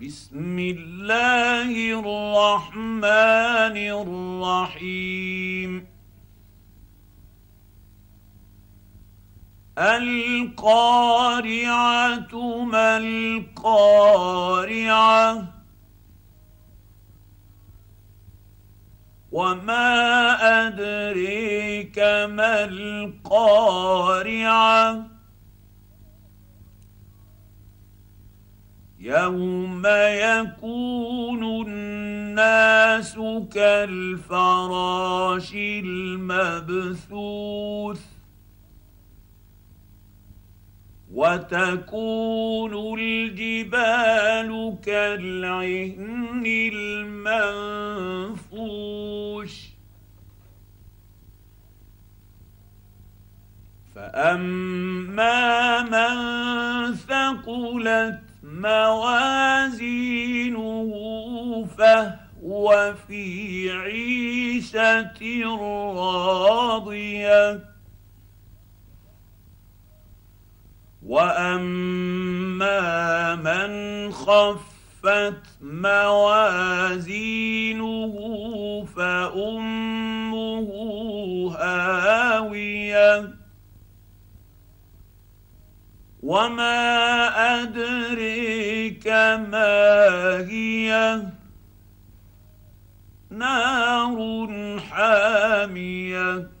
بسم الله الرحمن الرحيم. القارعة ما القارعة؟ وما أدريك ما القارعة؟ يوم يكون الناس كالفراش المبثوث وتكون الجبال كالعهن المنفوش فاما من ثقلت موازينه فهو في عيشه راضيه واما من خفت موازينه فامه هاويه وما ادريك ما هي نار حاميه